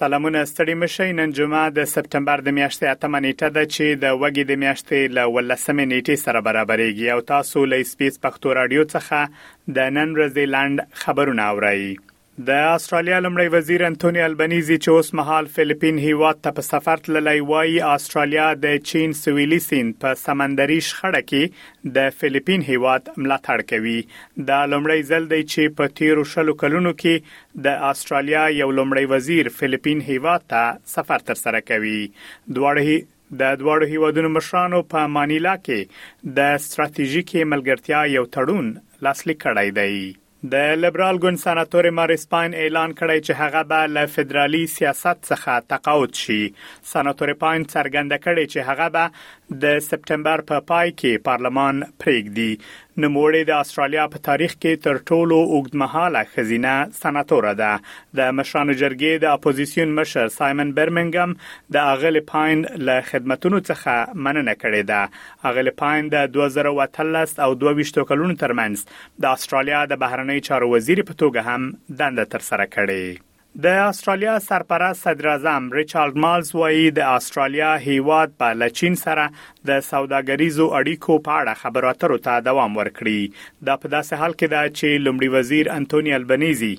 سلامونه ستړي مشي نن جمعه د سپتمبر د میاشتې اتمه نیټه ده چې د وګي د میاشتې ل ولسمې نیټې سره برابرېږي او تاسو له سپیس پښتو رادیو څخه د نن ورځې لاند خبرونه اورئ د استرالیا لمړی وزیر انتونی البنیزی چې اوس مهال فلیپین هیواد ته په سفر تللی وایي استرالیا د چین سویلی سیند په سمندري شخړه کې د فلیپین هیواد ملاتړ کوي دا لمړی ځل دی چې په تیرو شلو کلونو کې د استرالیا یو لمړی وزیر فلیپین هیواد ته سفر تر سره کوي دواړه د دواړو هیوادونو مشرانو په مانیلا کې د ستراتیژیکې ملګرتیا یو تړون لاسلیک کړی دی د لیبرال ګوند سناتورې ماریس پاین اعلان کړی چې هغه به له فدرالي سیاست څخه تقاعد شي. سناتورې پاین څرګنده کړې چې هغه به د سپټمبر په پای کې پارلمان پریږدي. نوموړې د استرالیا په تاریخ کې تر ټولو اوږدمهاله ښځینه سناتوره ده. د مشرانو جرګې د اپوزیسیون مشر سایمن برمنګم د اغلې پاین له خدمتونو څخه مننه کړې ده. اغلې پاین د 2018 او 22 کلونو ترمنځ د استرالیا د بهرنیو چارو وزیر په توګه هم دنده ترسره کړې. د استرالیا سرپرست صدر اعظم ریچارډ مالز وایي د استرالیا هیواد به له چین سره د سوداګریزو اړیکو په اړه خبرو اترو ته دوام ورکړي دا په داسې حال کې ده چې لومړي وزیر انټونی البنیزي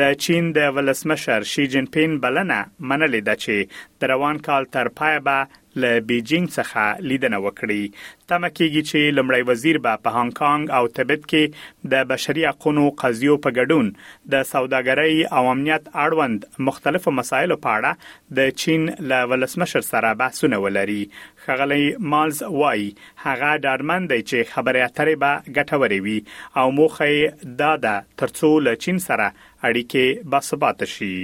د چین د ولسمشر شي جین پین بلنه منلې ده چې د روان کال تر پای به له بیجینګ څخه لیدنه وکړي. تمه کیږي چې لومړی وزیر به په هانګ کانګ او تبت کې د بشري حقونو قضیو په ګډون د سوداګرۍ او امنیت اړوند مختلفو مسایلو په اړه د چین له ولسمشر سره بحثونه ولري. ښاغلی مالز وايي، هغه ډاډمن دی چې خبرې اترې به ګټورې وي او موخه یې دا ده ترڅو له چین سره اړیکې باثباته شي.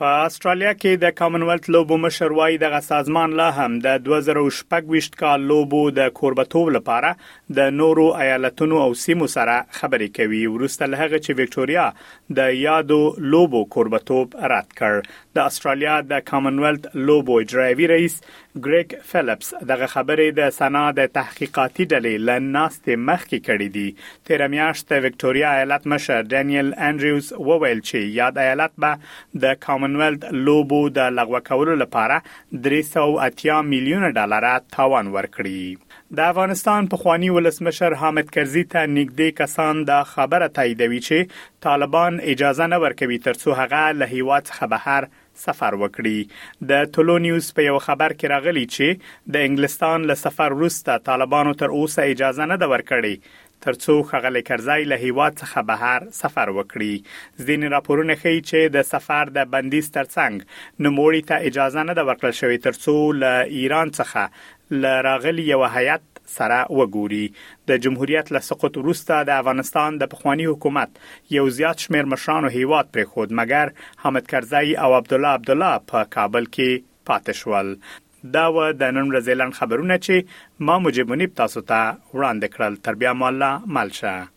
په استرالیا کې د کامنولت لوبو مشر وایي دغه سازمان لا هم د 2026 کال لوبو د کوربتوب لپاره د نورو ایالتونو او سیمو سره خبرې کوي ورسته له هغه چې وکټوريا د یادو لوبو کوربتوب رد کړ د استرالیا د کامنولت لوبو اجرایوي رئیس ګریګ فیلپس دغه خبرې د سنا د تحقیقاتي ډلې له ناستې مخکې کړې دي. تېره میاشت د وکټوریا ایالت مشر ډینیل انډریوز وویل چې یاد ایالت به د کامنویلت لوبو د لغوه کولو لپاره 380 میلیونه ډالره تاوان ورکړي. د افغانستان پخوانی ولسمشر حامد کرزي ته نږدې کسان دا خبره تاییدوي چې طالبان اجازه نه ورکوي ترڅو هغه له هېواد څخه بهر سفر وکړي. د طلوع نیوز په یوه خبر کې راغلي چې د انګلستان له سفر وروسته طالبانو تر اوسه اجازه نه ده ورکړې ترڅو ښاغلی کرزی له هیواد څخه بهر سفر وکړي. ځینې راپورونه ښیي چې د سفر د بندیز ترڅنګ نوموړي ته اجازه نه ده ورکړل شوې ترڅو له ایران څخه له راغلي یوه هیئت سره وګوري. د جمهوریت له سقوط وروسته د افغانستان د پخواني حکومت یو زیات شمېر مشرانو هیواد پرېښود مګر حامد کرزی او عبدالله عبدالله په کابل کې پاتې شول. دا وه د نن ورځې لنډ خبرونه چې ما مجیب منیب تاسو ته وړاندې کړل تر بیا مو الله مل شه.